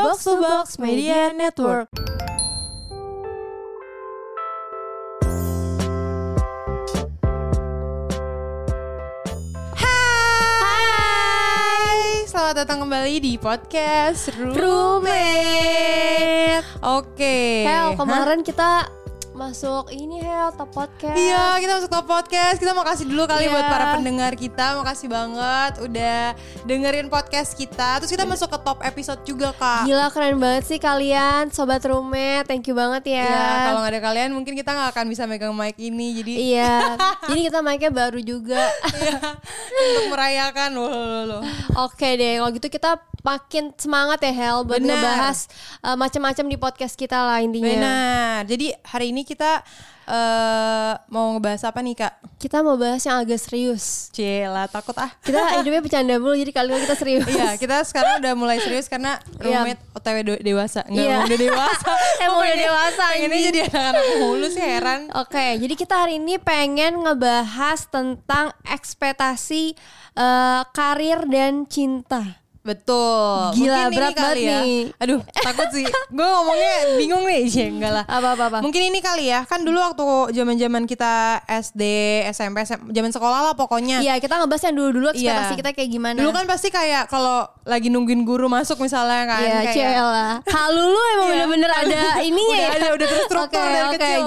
Box to Box Media Network. Hai, selamat datang kembali di podcast Roommate. Oke. Hel, Hah? kemarin kita masuk ini Hel, top podcast. Iya, kita masuk ke podcast. Kita mau kasih dulu kali Iya. buat para pendengar kita. Makasih banget udah dengerin podcast kita. Terus kita masuk ke top episode juga, Kak. Gila keren banget sih kalian, sobat roommate. Thank you banget ya. Iya, kalau nggak ada kalian mungkin kita nggak akan bisa megang mic ini. Jadi Iya. Jadi kita mic-nya baru juga. Iya, untuk merayakan loh, loh, loh. Oke deh, kalau gitu kita makin semangat ya Hel buat Benar. ngebahas uh, macam-macam di podcast kita lah intinya. Benar. Jadi hari ini kita eh mau ngebahas apa nih kak? Kita mau bahas yang agak serius. Cila takut ah. Kita hidupnya bercanda mulu jadi kali ini kita serius. Iya, kita sekarang udah mulai serius karena Iya. roommate OTW de- dewasa. Enggak Iya. udah dewasa. Emang udah dewasa, anjing. jadi anak-anak mulu sih heran. Oke, jadi kita hari ini pengen ngebahas tentang ekspektasi eh, karir dan cinta. Betul. Gila, Mungkin berat ini kali banget ya. nih. Aduh, takut sih. Gue ngomongnya bingung nih, Cie. Enggak lah. Apa-apa-apa? Mungkin ini kali ya. Kan dulu waktu zaman-zaman kita SD, SMP, SM, zaman sekolah lah pokoknya. Iya, kita ngebahas yang dulu-dulu ekspektasi Iya. kita kayak gimana. Dulu kan pasti kayak kalau lagi nungguin guru masuk misalnya kan Iya, Ciela. Halu lu emang Iya. bener-bener ada ininya Udah ya. ada, udah terstruktur Oke, dari oke. kecil.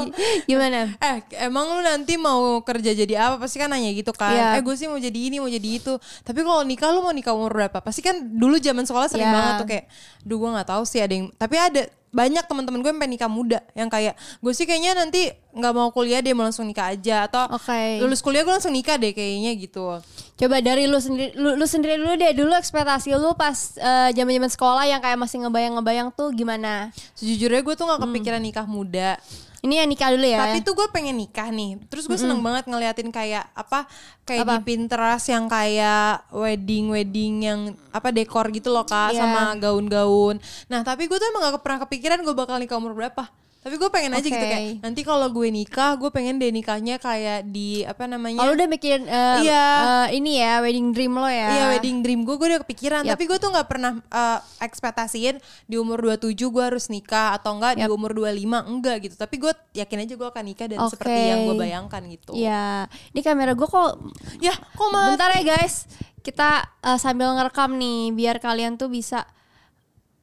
Gimana? Eh emang lu nanti mau kerja jadi apa Pasti kan nanya gitu kan Iya. Eh gue sih mau jadi ini mau jadi itu Tapi kalau nikah lu mau nikah umur berapa Pasti kan dulu zaman sekolah sering Iya. banget tuh kayak Duh gue gak tahu sih ada yang Tapi ada banyak teman-teman gue yang pengen nikah muda Yang kayak gue sih kayaknya nanti nggak mau kuliah deh mau langsung nikah aja Atau Oke. lulus kuliah gue langsung nikah deh kayaknya gitu Coba dari lu sendiri lu, lu sendiri dulu deh dulu ekspektasi lu pas eh, zaman-zaman sekolah yang kayak masih ngebayang-ngebayang tuh gimana? Sejujurnya gue tuh gak Hmm. kepikiran nikah muda Ini yang nikah dulu ya. Tapi tuh gue pengen nikah nih. Terus gue seneng banget ngeliatin kayak apa kayak di Apa? Pinterest yang kayak wedding wedding yang apa dekor gitu loh kak Iya. sama gaun-gaun. Nah tapi gue tuh emang gak pernah kepikiran gue bakal nikah umur berapa. Tapi gue pengen aja gitu Oke. kayak nanti kalau gue nikah gue pengen deh nikahnya kayak di apa namanya? Kalau udah mikirin eh, Iya. eh, ini ya wedding dream lo ya. Iya wedding dream gue gue udah kepikiran Yap. tapi gue tuh nggak pernah eh, ekspektasiin di umur 27 gue harus nikah atau enggak di Yap. umur 25 enggak gitu tapi gue yakin aja gue akan nikah dan Oke. seperti yang gue bayangkan gitu Iya. Ini kamera gue kok ya kok mati Bentar ya guys, kita eh, sambil ngerekam nih biar kalian tuh bisa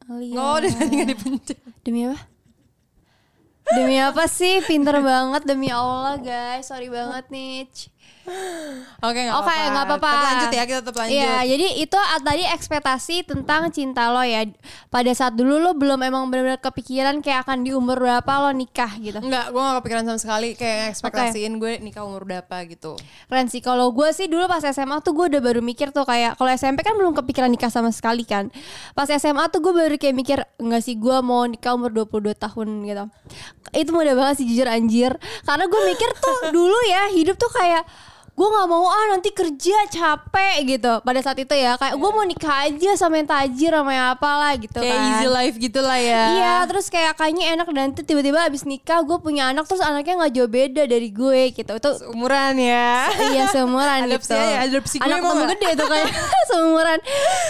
lihat. Oh, udah tadi nggak dipencet. Demi apa? Demi apa sih? Pinter banget demi Allah guys. Sorry banget nih. Oke, nggak apa-apa. nggak apa-apa. Tapi lanjut ya, kita tetap lanjut. Iya, jadi itu ah, tadi ekspektasi tentang cinta lo ya. Pada saat dulu lo belum emang benar-benar kepikiran kayak akan di umur berapa lo nikah gitu. Enggak, gue gak kepikiran sama sekali kayak ekspektasiin gue nikah umur berapa gitu. Keren sih. Kalau gue sih dulu pas SMA tuh gue udah baru mikir tuh kayak kalau SMP kan belum kepikiran nikah sama sekali kan. Pas SMA tuh gue baru kayak mikir enggak sih gue mau nikah umur 22 tahun gitu. Itu mudah banget sih jujur anjir. Karena gue mikir tuh dulu ya hidup tuh kayak gue nggak mau ah nanti kerja capek gitu. Pada saat itu ya kayak gue mau nikah aja sama yang tajir sama yang apalah gitu Kayak kan. easy life gitu lah ya. Iya terus kayak kayaknya enak dan nanti tiba-tiba abis nikah gue punya anak terus anaknya nggak jauh beda dari gue gitu. Itu Umuran ya. iya seumuran gitu. aja, adopsi gue anak mau gede tuh kayak seumuran.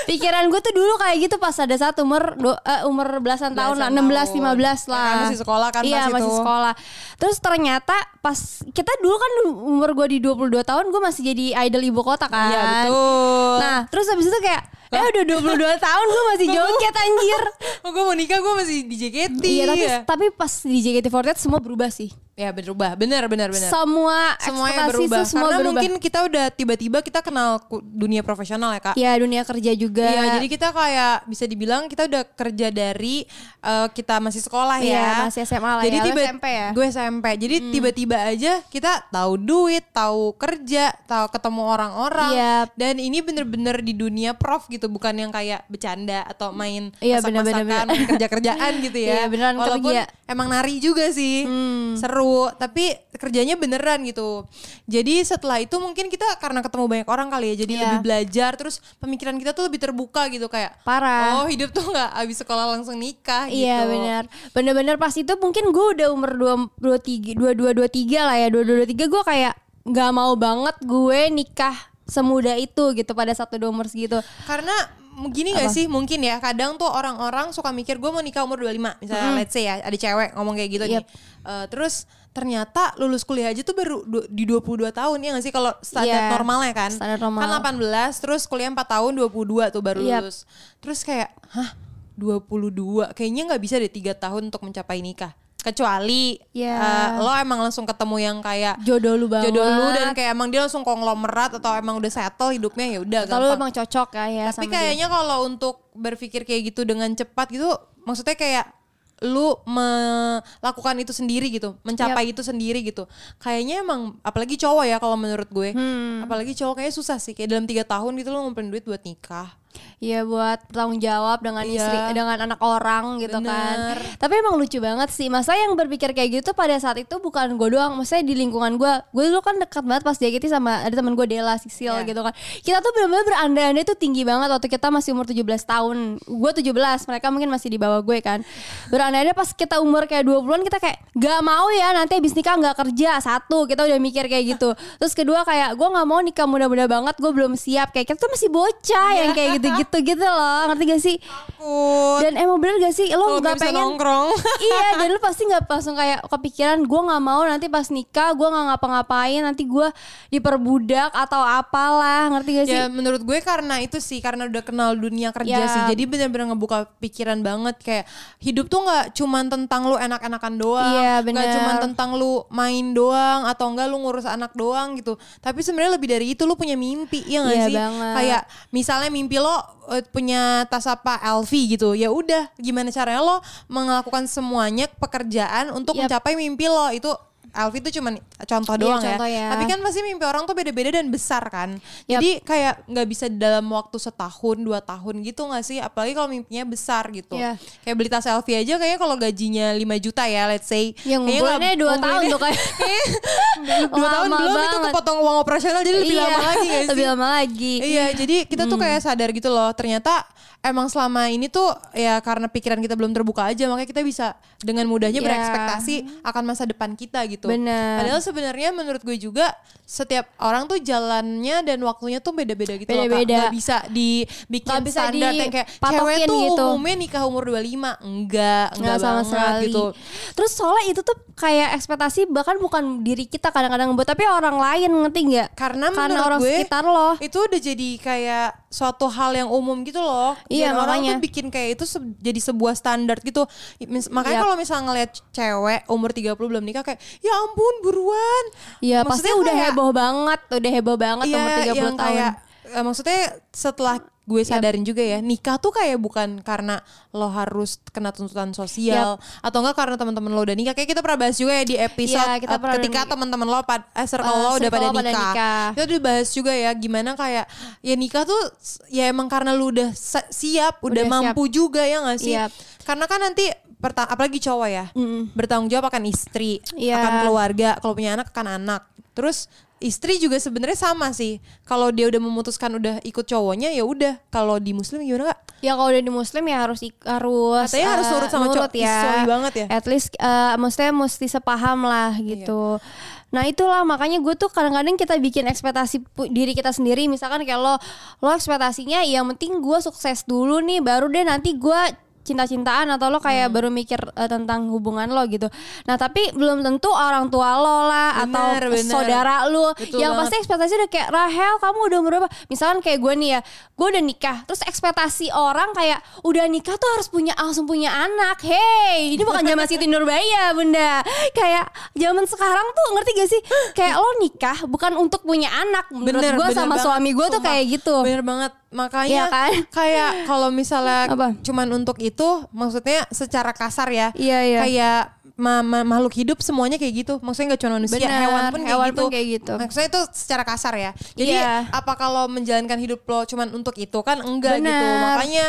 Pikiran gue tuh dulu kayak gitu pas ada saat umur do, eh, umur belasan tahun lah Belasan 16 tahun. 15 Ya lah. Kan, masih sekolah kan iya pas masih itu. sekolah. Terus ternyata pas kita dulu kan umur gue di 22 tahun gue masih jadi idol ibu kota kan Iya, betul. nah terus habis itu kayak eh udah 22 tahun gue masih joget anjir Oh, gue mau nikah gue masih di JKT. iya tapi ya. tapi pas di JKT48 semua berubah sih Ya berubah, benar benar benar. semua Semuanya berubah. semua Karena berubah mungkin kita udah tiba-tiba kita kenal dunia profesional ya kak. ya dunia kerja juga Iya, jadi kita kayak bisa dibilang kita udah kerja dari eh, kita masih sekolah Iya, ya. masih SMA lah jadi ya. Tiba SMP ya? Hmm. Gue SMP. Jadi tiba-tiba aja kita tahu duit, tahu kerja, tahu ketemu orang-orang. Iya. Dan ini bener-bener di dunia prof gitu, bukan yang kayak bercanda atau main Iya, masak-masakan, kerja-kerjaan gitu ya. Iya, beneran Walaupun kerja. emang nari juga sih. Hmm. Seru, tapi kerjanya beneran gitu. Jadi setelah itu mungkin kita karena ketemu banyak orang kali ya, jadi Iya. lebih belajar terus pemikiran kita tuh lebih terbuka gitu kayak Parah. Oh hidup tuh nggak abis sekolah langsung nikah Iya gitu. benar. Bener-bener pas itu mungkin gue udah umur dua dua tiga dua dua dua tiga lah ya dua dua dua tiga gue kayak nggak mau banget gue nikah semudah itu gitu pada satu dua umur segitu. Karena gini gak sih mungkin ya kadang tuh orang-orang suka mikir gue mau nikah umur 25 misalnya let's say ya ada cewek ngomong kayak gitu nih. Yep. Eh, terus ternyata lulus kuliah aja tuh baru du- di 22 tahun ya gak sih? Kalau standar Iya, normalnya kan? Standar normal. kan 18 terus kuliah 4 tahun 22 tuh baru Yep. lulus. Terus kayak hah 22 kayaknya nggak bisa deh tiga tahun untuk mencapai nikah kecuali Iya. eh, lo emang langsung ketemu yang kayak Jodoh lu banget. jodoh lu dan kayak emang dia langsung konglomerat atau emang udah settle hidupnya ya udah Kalau emang cocok ya, ya Tapi kayaknya kalau untuk berpikir kayak gitu dengan cepat gitu, maksudnya kayak lu melakukan itu sendiri gitu, mencapai itu sendiri gitu. Kayaknya emang apalagi cowok ya kalau menurut gue, Hmm. apalagi cowok kayaknya susah sih. Kayak dalam tiga tahun gitu lu ngumpulin duit buat nikah. Iya buat bertanggung jawab dengan Iya. istri dengan anak orang gitu Bener. kan. Tapi emang lucu banget sih. Masa yang berpikir kayak gitu pada saat itu bukan gue doang. Maksudnya di lingkungan gue. Gue dulu kan dekat banget pas JKT sama ada teman gue Dela Sisil Iya. gitu kan. Kita tuh benar-benar berandai-andai tuh tinggi banget waktu kita masih umur 17 tahun. Gue 17, mereka mungkin masih di bawah gue kan. Berandai-andai pas kita umur kayak 20-an kita kayak gak mau ya nanti abis nikah gak kerja. Satu, kita udah mikir kayak gitu. Terus kedua kayak gue gak mau nikah muda-muda banget. Gue belum siap. Kayak kita tuh masih bocah yang kayak gitu-gitu gitu loh. Ngerti gak sih? Takut. Dan emang bener gak sih lo gak nggak bisa pengen nongkrong. Iya dan lu pasti gak langsung kayak kepikiran Gue gak mau nanti pas nikah Gue gak ngapa-ngapain Nanti gue diperbudak Atau apalah Ngerti gak sih? Ya menurut gue karena itu sih karena udah kenal dunia kerja Ya. sih. Jadi benar-benar ngebuka pikiran banget kayak hidup tuh nggak cuman tentang lu enak-enakan doang, Iya, nggak bener. cuman tentang lu main doang atau enggak lu ngurus anak doang gitu. Tapi sebenarnya lebih dari itu lu punya mimpi ya nggak Iya sih? banget. Kayak misalnya mimpi lo eh, punya tas apa LV gitu. Ya udah, gimana caranya lo melakukan semuanya pekerjaan untuk Yap. mencapai mimpi lo itu LV itu cuman contoh Iya, doang contoh ya. ya. Tapi kan pasti mimpi orang tuh beda-beda dan besar kan. Yap. Jadi kayak nggak bisa dalam waktu setahun dua tahun gitu nggak sih? Apalagi kalau mimpinya besar gitu. Iya. Kayak beli tas LV aja kayaknya kalau gajinya 5 juta ya, let's say. Yang ngumpulinnya dua tahun tuh kayak kayaknya dua tahun belum itu banget. kepotong uang operasional jadi lebih Iya, lama lagi gak sih? Lebih lama lagi Iya, jadi kita tuh kayak sadar gitu loh. Ternyata emang selama ini tuh ya karena pikiran kita belum terbuka aja makanya kita bisa dengan mudahnya Iya. berekspektasi akan masa depan kita gitu. Bener. Padahal sebenarnya menurut gue juga setiap orang tuh jalannya dan waktunya tuh beda-beda gitu loh. Kak. Beda-beda. Nggak bisa dibikin Nggak bisa standar yang kayak cewek tuh gitu. umumnya nikah umur 25. Enggak, enggak Nggak sama banget sekali gitu. Terus soalnya itu tuh kayak ekspektasi Bahkan bukan diri kita kadang-kadang buat Tapi orang lain ngerti gak? Karena Karena menurut orang gue sekitar lo itu udah jadi kayak suatu hal yang umum gitu loh. Iya, Dan orang makanya. tuh bikin kayak itu se- jadi sebuah standar gitu. Mis- makanya Yap. kalau misalnya ngeliat cewek umur 30 belum nikah kayak ya ampun buruan. Iya pasti udah kayak- heboh banget Udah heboh banget Iya, umur 30 yang tahun kayak eh, maksudnya setelah gue sadarin juga ya nikah tuh kayak bukan karena lo harus kena tuntutan sosial atau enggak karena teman-teman lo udah nikah kayak kita pernah bahas juga ya di episode Iya, kita pernah ketika teman-teman lo pad, eh, circle Eh, lo udah pada lo pada nikah. nikah. kita udah bahas juga ya gimana kayak ya nikah tuh ya emang karena lu udah siap udah, Udah mampu juga ya gak sih Siap. karena kan nanti apalagi cowok ya bertanggung jawab akan istri Iya. akan keluarga kalau punya anak akan anak terus istri juga sebenarnya sama sih kalau dia udah memutuskan udah ikut cowoknya ya udah kalau di muslim gimana kak Ya kalau udah di muslim ya harus harus Katanya harus eh, nurut sama cowok. ya. Banget ya. At least eh, maksudnya mesti sepaham lah gitu. Nah itulah makanya gue tuh kadang-kadang kita bikin ekspektasi diri kita sendiri. Misalkan kayak lo lo ekspektasinya yang penting gue sukses dulu nih baru deh nanti gue cinta-cintaan atau lo kayak Hmm. baru mikir eh, tentang hubungan lo gitu. Nah tapi belum tentu orang tua lo lah Bener, atau bener. saudara lo Betul yang banget. pasti ekspektasi udah kayak Rahel kamu udah umur berapa misalkan kayak gue nih ya gue udah nikah terus ekspektasi orang kayak udah nikah tuh harus punya langsung punya anak hey ini bukan zaman Siti Nurbaya bunda kayak zaman sekarang tuh ngerti gak sih kayak lo nikah bukan untuk punya anak menurut gue sama banget. suami gue tuh kayak gitu Bener banget. Makanya Iya kan? kayak kalau misalnya Apa? cuman untuk itu maksudnya secara kasar ya. Iya, iya. Kayak ma- ma- makhluk hidup semuanya kayak gitu. Maksudnya nggak cuma manusia, Bener, hewan pun kayak hewan gitu. pun kayak gitu. Maksudnya itu secara kasar ya. Jadi Iya. apa kalau menjalankan hidup lo cuman untuk itu kan enggak gitu. Bener. Makanya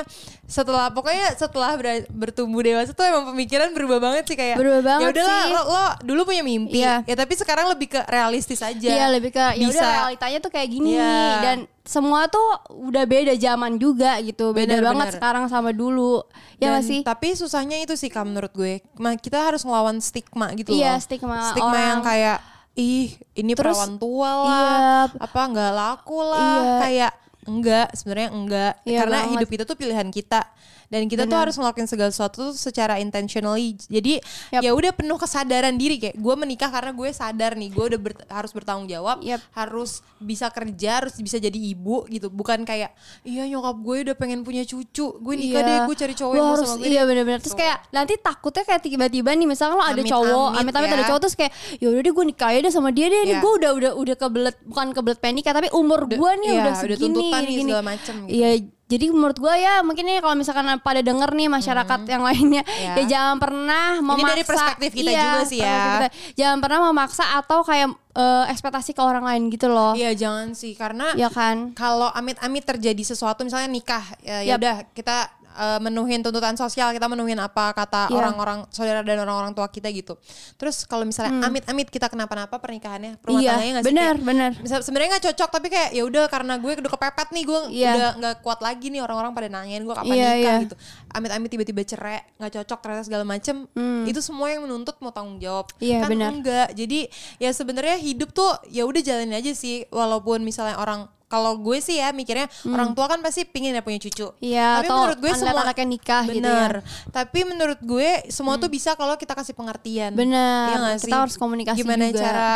setelah pokoknya setelah ber- bertumbuh dewasa tuh emang pemikiran berubah banget sih kayak. Berubah banget ya udahlah sih. lo, lo dulu punya mimpi. Iya. Ya tapi sekarang lebih ke realistis aja. Iya lebih ke ya udah Bisa. realitanya tuh kayak gini Iya. dan semua tuh udah beda zaman juga gitu beda Bener, banget bener. sekarang sama dulu ya Dan- gak sih Tapi susahnya itu sih Kak menurut gue. Kita harus ngelawan stigma gitu Iya, loh. stigma Stigma orang. yang kayak ih ini Terus, perawan tua lah, iya. apa nggak laku lah, Iya. kayak enggak sebenarnya enggak Iya karena banget. hidup itu tuh pilihan kita dan kita tuh Benar. harus ngelakuin segala sesuatu tuh secara intentionally jadi Yap. ya udah penuh kesadaran diri kayak gue menikah karena gue sadar nih gue udah ber- harus bertanggung jawab Yap. harus bisa kerja harus bisa jadi ibu gitu bukan kayak iya nyokap gue udah pengen punya cucu gue nikah deh gue cari cowok yang harus, sama gue Iya bener-bener Terus kayak nanti takutnya kayak tiba-tiba nih Misalkan lo ada Amit-amit cowok Amit-amit ya. ada cowok Terus kayak yaudah deh gue nikah aja deh sama dia deh Iya. gue udah udah udah kebelet Bukan kebelet panik ya Tapi umur gue nih iya, udah udah segini nih gini. segala macem gitu. Iya jadi menurut gue ya mungkin nih kalau misalkan pada denger nih masyarakat yang lainnya Hmm. Iya. ya jangan pernah memaksa dari perspektif kita Iya, juga sih ya. kita. jangan pernah memaksa atau kayak eh, ekspektasi ke orang lain gitu loh iya jangan sih karena ya kan kalau amit-amit terjadi sesuatu misalnya nikah ya ya Yap. udah kita uh, menuhin tuntutan sosial kita menuhin apa kata Iya. orang-orang saudara dan orang-orang tua kita gitu terus kalau misalnya amit-amit kita kenapa-napa pernikahannya rumah Hmm. Iya, tangganya nggak sih benar, benar. sebenarnya nggak cocok tapi kayak ya udah karena gue udah kepepet nih gue Iya. udah nggak kuat lagi nih orang-orang pada nanyain gue kapan Iya, nikah iya. gitu amit-amit tiba-tiba cerai nggak cocok ternyata segala macem itu semua yang menuntut mau tanggung jawab Hmm. Iya, kan benar. enggak jadi ya sebenarnya hidup tuh ya udah jalanin aja sih walaupun misalnya orang kalau gue sih ya mikirnya orang tua kan pasti pingin ya punya cucu Hmm. Iya, tapi atau menurut gue ngeliat semua anaknya nikah gitu ya. bener tapi menurut gue semua tuh bisa kalau kita kasih pengertian Bener, Iya nggak kita sih? harus komunikasi gimana juga. cara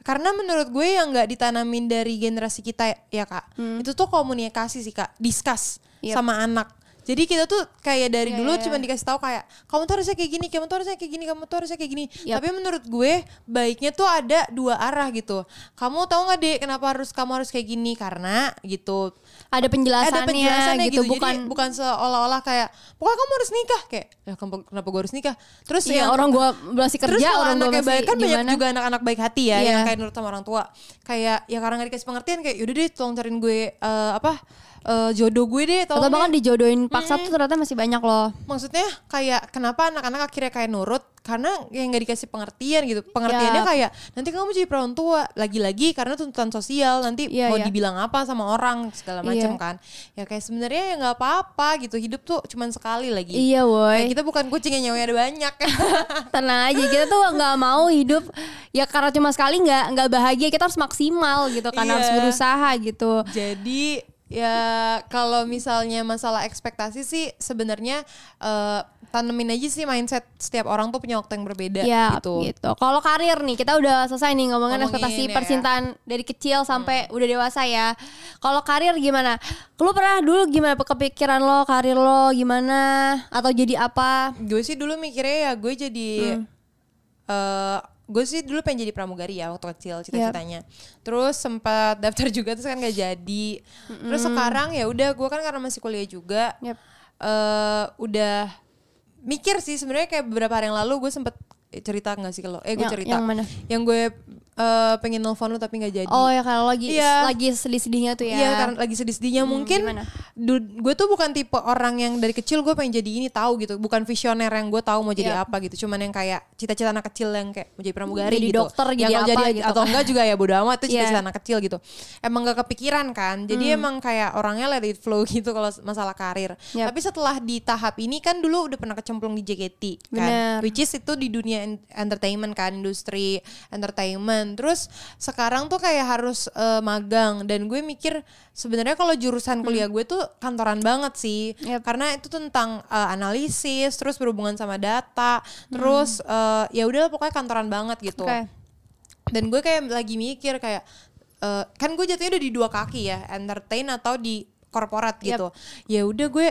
karena menurut gue yang nggak ditanamin dari generasi kita ya kak itu tuh komunikasi sih kak discuss Hmm. Yep. sama anak jadi kita tuh kayak dari Iya, dulu iya, cuma dikasih tahu kayak kamu tuh harusnya kayak gini, kamu tuh harusnya kayak gini, kamu tuh harusnya kayak gini. Yap. Tapi menurut gue baiknya tuh ada dua arah gitu. Kamu tahu nggak dek kenapa harus kamu harus kayak gini karena gitu. ada penjelasannya, ada penjelasannya gitu, gitu, bukan Jadi bukan seolah-olah kayak pokoknya kamu harus nikah kayak ya kenapa, gue harus nikah terus Iya, yang orang gua masih Terus kerja, kalau orang anaknya masih baik kan banyak gimana. juga anak-anak baik hati ya Iya. yang kayak nurut sama orang tua. Kayak ya karena gak dikasih pengertian kayak yaudah deh tolong cariin gue eh, apa eh, jodoh gue deh atau tolong bahkan dijodohin paksa tuh ternyata masih banyak loh. Maksudnya kayak kenapa anak-anak akhirnya kayak nurut karena yang nggak dikasih pengertian gitu. Pengertiannya Yap. kayak nanti kamu jadi perawan tua lagi-lagi karena tuntutan sosial nanti Iya, mau iya. dibilang apa sama orang segala macam Iya. kan. Ya kayak sebenarnya ya nggak apa-apa gitu. Hidup tuh cuman sekali lagi. Iya Kayak woi, kita bukan kucing yang nyawanya ada banyak. tenang aja kita tuh nggak mau hidup ya karena cuma sekali nggak nggak bahagia kita harus maksimal gitu kan Iya. harus berusaha gitu. Jadi ya kalau misalnya masalah ekspektasi sih sebenarnya eh, tanemin aja sih mindset setiap orang tuh punya waktu yang berbeda Ya gitu. gitu. Kalau karir nih kita udah selesai nih ngomongin, Ngomongin, ekspektasi ya. percintaan dari kecil sampai udah dewasa ya. Kalau karir gimana? Lu pernah dulu gimana kepikiran lo karir lo gimana atau jadi apa? Gue sih dulu mikirnya ya gue jadi eh gue sih dulu pengen jadi pramugari ya waktu kecil cita-citanya. Terus sempat daftar juga terus kan gak jadi. Terus sekarang ya udah gue kan karena masih kuliah juga. Yap. eh udah mikir sih sebenarnya kayak beberapa hari yang lalu gue sempet eh, cerita nggak sih kalau eh gue Yang- cerita yang mana? yang gue eh, pengen nelfon lu tapi nggak jadi Oh ya kalau lagi Iya. lagi sedih-sedihnya tuh ya. Iya karena lagi sedih-sedihnya mungkin gimana? du- gue tuh bukan tipe orang yang dari kecil gue pengen jadi ini tahu gitu bukan visioner yang gue tahu mau jadi Iya. apa gitu cuman yang kayak cita-cita anak kecil yang kayak mau jadi pramugari Jadi gitu dokter, Yang jadi apa gitu atau enggak juga ya bodo amat itu Iya. cita-cita anak kecil gitu emang gak kepikiran kan jadi emang kayak orangnya let it flow gitu kalau masalah karir Yap. tapi setelah di tahap ini kan dulu udah pernah kecemplung di JKT kan Bener. which is itu di dunia en- entertainment kan industri entertainment terus sekarang tuh kayak harus eh, magang. Dan gue mikir sebenarnya kalau jurusan kuliah gue tuh kantoran banget sih. Yap. karena itu tentang eh, analisis terus berhubungan sama data terus eh, ya udahlah pokoknya kantoran banget gitu. Oke. dan gue kayak lagi mikir kayak eh, kan gue jatuhnya udah di dua kaki ya entertain atau di korporat gitu. Ya udah gue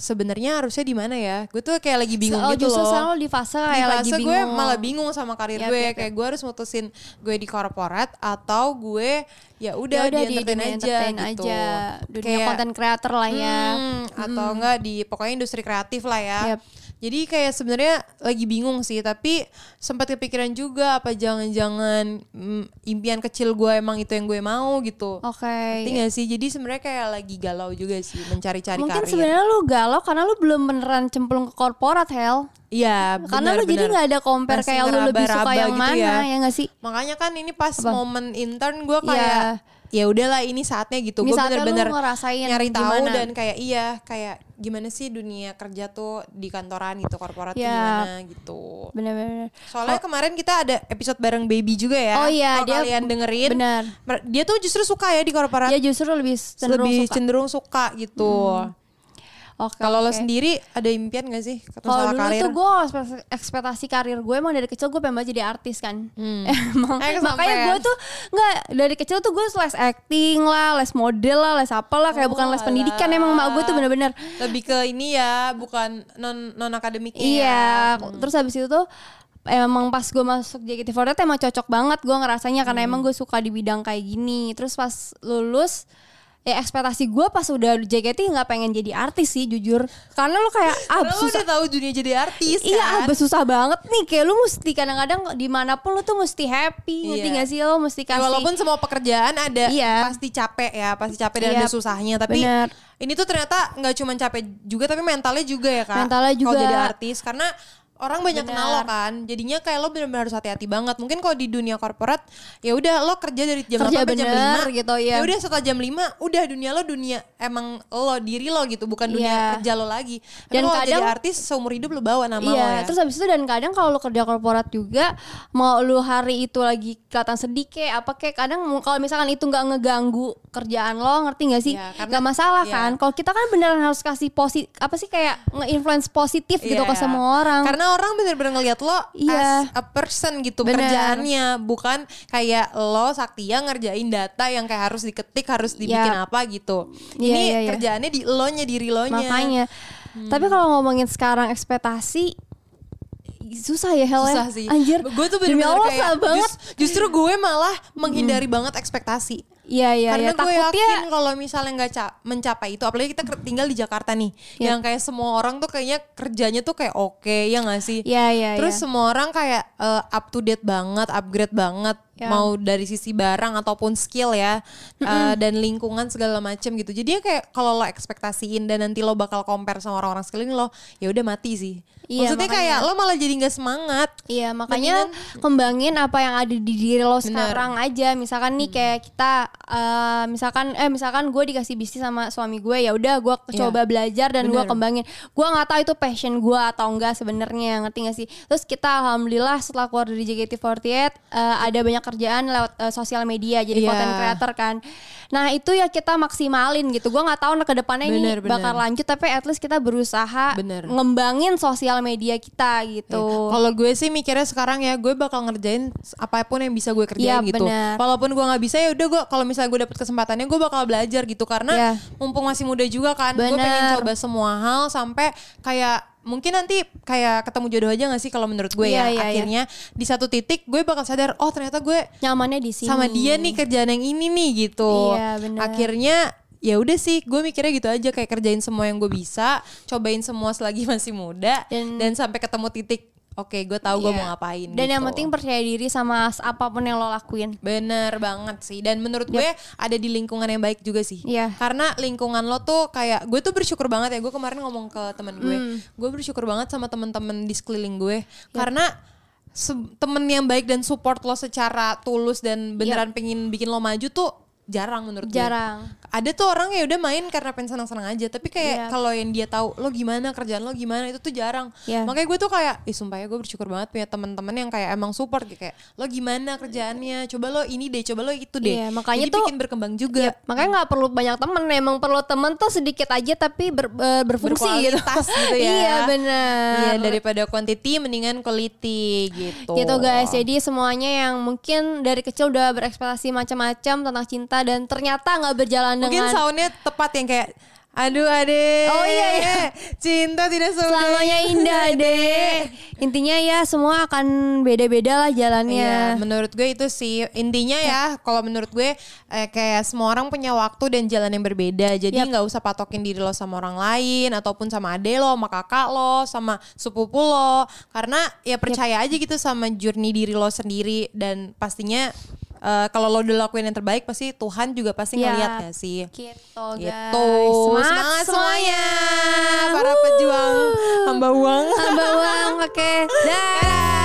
sebenarnya harusnya di mana ya gue tuh kayak lagi bingung Oh, gitu justru loh lo di fase di kayak fase lagi gue bingung. malah bingung sama karir Yap, gue yap. kayak gue harus mutusin gue di korporat atau gue ya Ya udah udah di entertain aja entertain gitu aja. Dunia Kayak, konten creator lah ya. hmm, atau enggak di pokoknya industri kreatif lah ya Yap. Jadi kayak sebenarnya lagi bingung sih tapi sempat kepikiran juga apa jangan-jangan mm, impian kecil gue emang itu yang gue mau gitu Oke. Ngerti gak sih? Jadi sebenarnya kayak lagi galau juga sih mencari-cari Mungkin karir. sebenarnya lu galau karena lu belum beneran cemplung ke korporat Hel. Iya, Karena lu jadi nggak ada compare Masih kayak lu lebih suka yang gitu mana ya. ya nggak sih? Makanya kan ini pas momen intern gue Iya. kayak ya udahlah ini saatnya gitu gue bener-bener ngerasain nyari tahu gimana. dan kayak iya kayak gimana sih dunia kerja tuh di kantoran gitu korporat Ya. gimana gitu Bener-bener. soalnya kemarin kita ada episode bareng baby juga ya Oh iya, dia- kalian dengerin benar. mer- dia tuh justru suka ya di korporat Dia justru lebih cenderung lebih suka. Hmm. cenderung suka gitu Oke, kalau lo oke. sendiri ada impian gak sih Kalau dulu karir tuh gue ekspektasi karir gue emang dari kecil gue pengen banget jadi artis kan. Emang Eh, makanya gue tuh nggak dari kecil tuh gue les acting lah, les model lah, les apa lah kayak bukan les Oh, pendidikan emang mak gue tuh bener-bener. lebih ke ini ya bukan non non akademiknya Iya, ya. terus habis itu tuh emang pas gue masuk JKT48 emang cocok banget gue ngerasanya karena emang gue suka di bidang kayak gini. Terus pas lulus ya ekspektasi gue pas udah JKT nggak pengen jadi artis sih jujur karena lu kayak ah Karena lo susah udah tahu dunia jadi artis Iya, kan abis susah banget nih. Kayak lu mesti kadang-kadang di mana pun lu tuh mesti happy, ngerti Iya. gak sih lo mesti Ya, kasih. walaupun semua pekerjaan ada Iya. pasti capek ya, pasti capek dan Iya, ada susahnya. Tapi bener. ini tuh ternyata nggak cuma capek juga, tapi mentalnya juga ya kak. Mentalnya Kalau juga. jadi artis, karena orang banyak Bener. kenal lo kan. Jadinya kayak lo benar-benar harus hati-hati banget. Mungkin kalau di dunia korporat, ya udah lo kerja dari jam Kerja 8 sampai jam bener 5 gitu, iya. Ya udah setelah jam 5 udah dunia lo dunia emang lo diri lo gitu, bukan dunia Iya. kerja lo lagi. Dan Dan kalau jadi kadang- artis seumur hidup lo bawa nama lo Iya, ya. terus habis itu dan kadang kalau lu kerja korporat juga mau lu hari itu lagi kelihatan sedih kayak apa kayak kadang kalau misalkan itu nggak ngeganggu kerjaan lo, ngerti nggak sih? Iya, karena- Nggak masalah iya. kan. Kalau kita kan beneran harus kasih posi apa sih kayak nge-influence positif gitu ke Iya. semua orang. Karena orang bener-bener ngeliat lo Iya. as a person gitu Bener. kerjaannya, bukan kayak lo Saktia ngerjain data yang kayak harus diketik, harus dibikin Yap. apa gitu. Iya, Ini iya, iya. kerjaannya di lo nya diri lo nya. Makanya. Tapi kalau ngomongin sekarang ekspektasi susah ya Hel ya. Susah sih. Anjir. Gue tuh bener-bener kayak banget. jus- justru gue malah menghindari banget ekspektasi. Iya iya Karena iya. gue Takutnya yakin kalau misalnya nggak ca- mencapai itu, apalagi kita tinggal di Jakarta nih, Yap. yang kayak semua orang tuh kayaknya kerjanya tuh kayak oke, ya nggak sih? Iya iya Terus iya. semua orang kayak eh, up to date banget, upgrade banget, Ya. mau dari sisi barang ataupun skill ya, eh, dan lingkungan segala macem gitu. Jadi ya kayak kalau lo ekspektasiin dan nanti lo bakal compare sama orang-orang sekeliling lo, ya udah mati sih. Iya, Maksudnya makanya. kayak lo malah jadi nggak semangat. Iya makanya kembangin apa yang ada di diri lo Bener. sekarang aja. Misalkan nih kayak kita eh, misalkan eh misalkan gue dikasih bisnis sama suami gue ya udah gue Iya. coba belajar dan gue kembangin. Gue nggak tahu itu passion gue atau enggak sebenarnya ngerti gak sih? Terus kita alhamdulillah setelah keluar dari JKT48 eh, ada banyak kerjaan lewat eh, sosial media jadi Iya. content creator kan. Nah itu ya kita maksimalin gitu. Gue nggak tahu ke depannya ini bener. bakal lanjut tapi at least kita berusaha Bener. ngembangin sosial media kita gitu. Kalau gue sih mikirnya sekarang ya gue bakal ngerjain apa pun yang bisa gue kerjain Iya, gitu. benar. Walaupun gue nggak bisa ya udah gue kalau misalnya gue dapet kesempatannya gue bakal belajar gitu karena Iya. mumpung masih muda juga kan. Gue pengen coba semua hal sampai kayak mungkin nanti kayak ketemu jodoh aja gak sih kalau menurut gue Iya, ya. iya, iya. Akhirnya di satu titik gue bakal sadar oh ternyata gue nyamannya di sini. sama dia nih kerjaan yang ini nih gitu. Iya, benar. Akhirnya ya udah sih gue mikirnya gitu aja kayak kerjain semua yang gue bisa, cobain semua selagi masih muda Dan- dan, sampai ketemu titik oke gue tahu gue Iya. mau ngapain Dan yang gitu. penting percaya diri sama apa pun yang lo lakuin. Bener banget sih Dan menurut gue ada di lingkungan yang baik juga sih Iya. Karena lingkungan lo tuh kayak Gue tuh bersyukur banget ya Gue kemarin ngomong ke temen gue Hmm. Gue bersyukur banget sama temen-temen di sekeliling gue Iya. Karena temen yang baik dan support lo secara tulus Dan beneran pengen bikin lo maju tuh jarang menurut gue Jarang. Ada tuh orang ya udah main karena pengen senang-senang aja tapi kayak Iya. kalau yang dia tahu lo gimana kerjaan lo gimana itu tuh jarang Iya. makanya gue tuh kayak ih sumpah ya gue bersyukur banget punya teman-teman yang kayak emang support gitu kayak lo gimana kerjaannya coba lo ini deh coba lo itu deh Iya, makanya Jadi tuh- bikin berkembang juga Makanya nggak perlu banyak temen, emang perlu temen tuh sedikit aja tapi ber- ber- berfungsi gitu. gitu ya iya bener. iya daripada quantity mendingan quality gitu gitu guys. Jadi semuanya yang mungkin dari kecil udah berekspektasi macam-macam tentang cinta dan ternyata nggak berjalan mungkin soundnya tepat yang kayak aduh ade Oh, iya, iya. cinta tidak selamanya selamanya indah deh. Intinya ya semua akan beda-beda lah jalannya. Iya, menurut gue itu sih intinya ya. Kalau menurut gue eh, kayak semua orang punya waktu dan jalan yang berbeda. Jadi nggak usah patokin diri lo sama orang lain ataupun sama ade lo, sama kakak lo, sama sepupu lo. Karena ya percaya aja gitu sama journey diri lo sendiri dan pastinya eh, kalau lo udah lakuin yang terbaik pasti Tuhan juga pasti Yap. ngeliat gak sih. Gitu Gitu. guys. Semangat semuanya. Para pejuang hamba uang. Hamba uang. Oke. Dah.